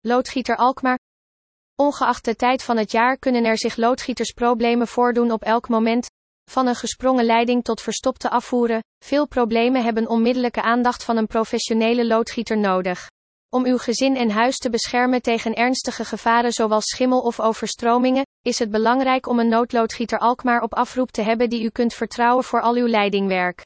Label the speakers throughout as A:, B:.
A: Loodgieter Alkmaar. Ongeacht de tijd van het jaar kunnen er zich loodgietersproblemen voordoen op elk moment. Van een gesprongen leiding tot verstopte afvoeren. Veel problemen hebben onmiddellijke aandacht van een professionele loodgieter nodig. Om uw gezin en huis te beschermen tegen ernstige gevaren zoals schimmel of overstromingen, is het belangrijk om een noodloodgieter Alkmaar op afroep te hebben die u kunt vertrouwen voor al uw leidingwerk.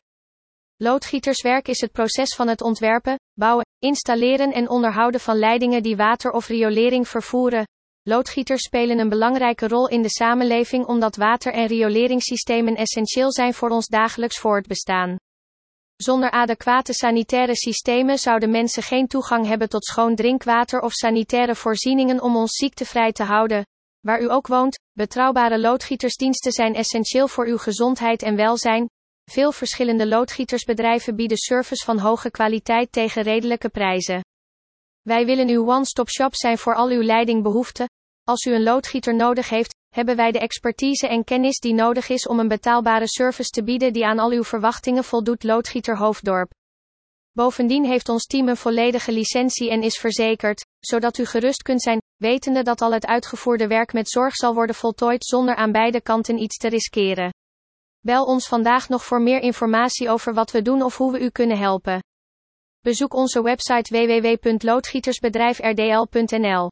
A: Loodgieterswerk is het proces van het ontwerpen, bouwen, installeren en onderhouden van leidingen die water of riolering vervoeren. Loodgieters spelen een belangrijke rol in de samenleving omdat water- en rioleringssystemen essentieel zijn voor ons dagelijks voortbestaan. Zonder adequate sanitaire systemen zouden mensen geen toegang hebben tot schoon drinkwater of sanitaire voorzieningen om ons ziektevrij te houden. Waar u ook woont, betrouwbare loodgietersdiensten zijn essentieel voor uw gezondheid en welzijn. Veel verschillende loodgietersbedrijven bieden service van hoge kwaliteit tegen redelijke prijzen. Wij willen uw one-stop shop zijn voor al uw leidingbehoeften. Als u een loodgieter nodig heeft, hebben wij de expertise en kennis die nodig is om een betaalbare service te bieden die aan al uw verwachtingen voldoet. Loodgieter Hoofddorp. Bovendien heeft ons team een volledige licentie en is verzekerd, zodat u gerust kunt zijn, wetende dat al het uitgevoerde werk met zorg zal worden voltooid zonder aan beide kanten iets te riskeren. Bel ons vandaag nog voor meer informatie over wat we doen of hoe we u kunnen helpen. Bezoek onze website www.loodgietersbedrijfrdl.nl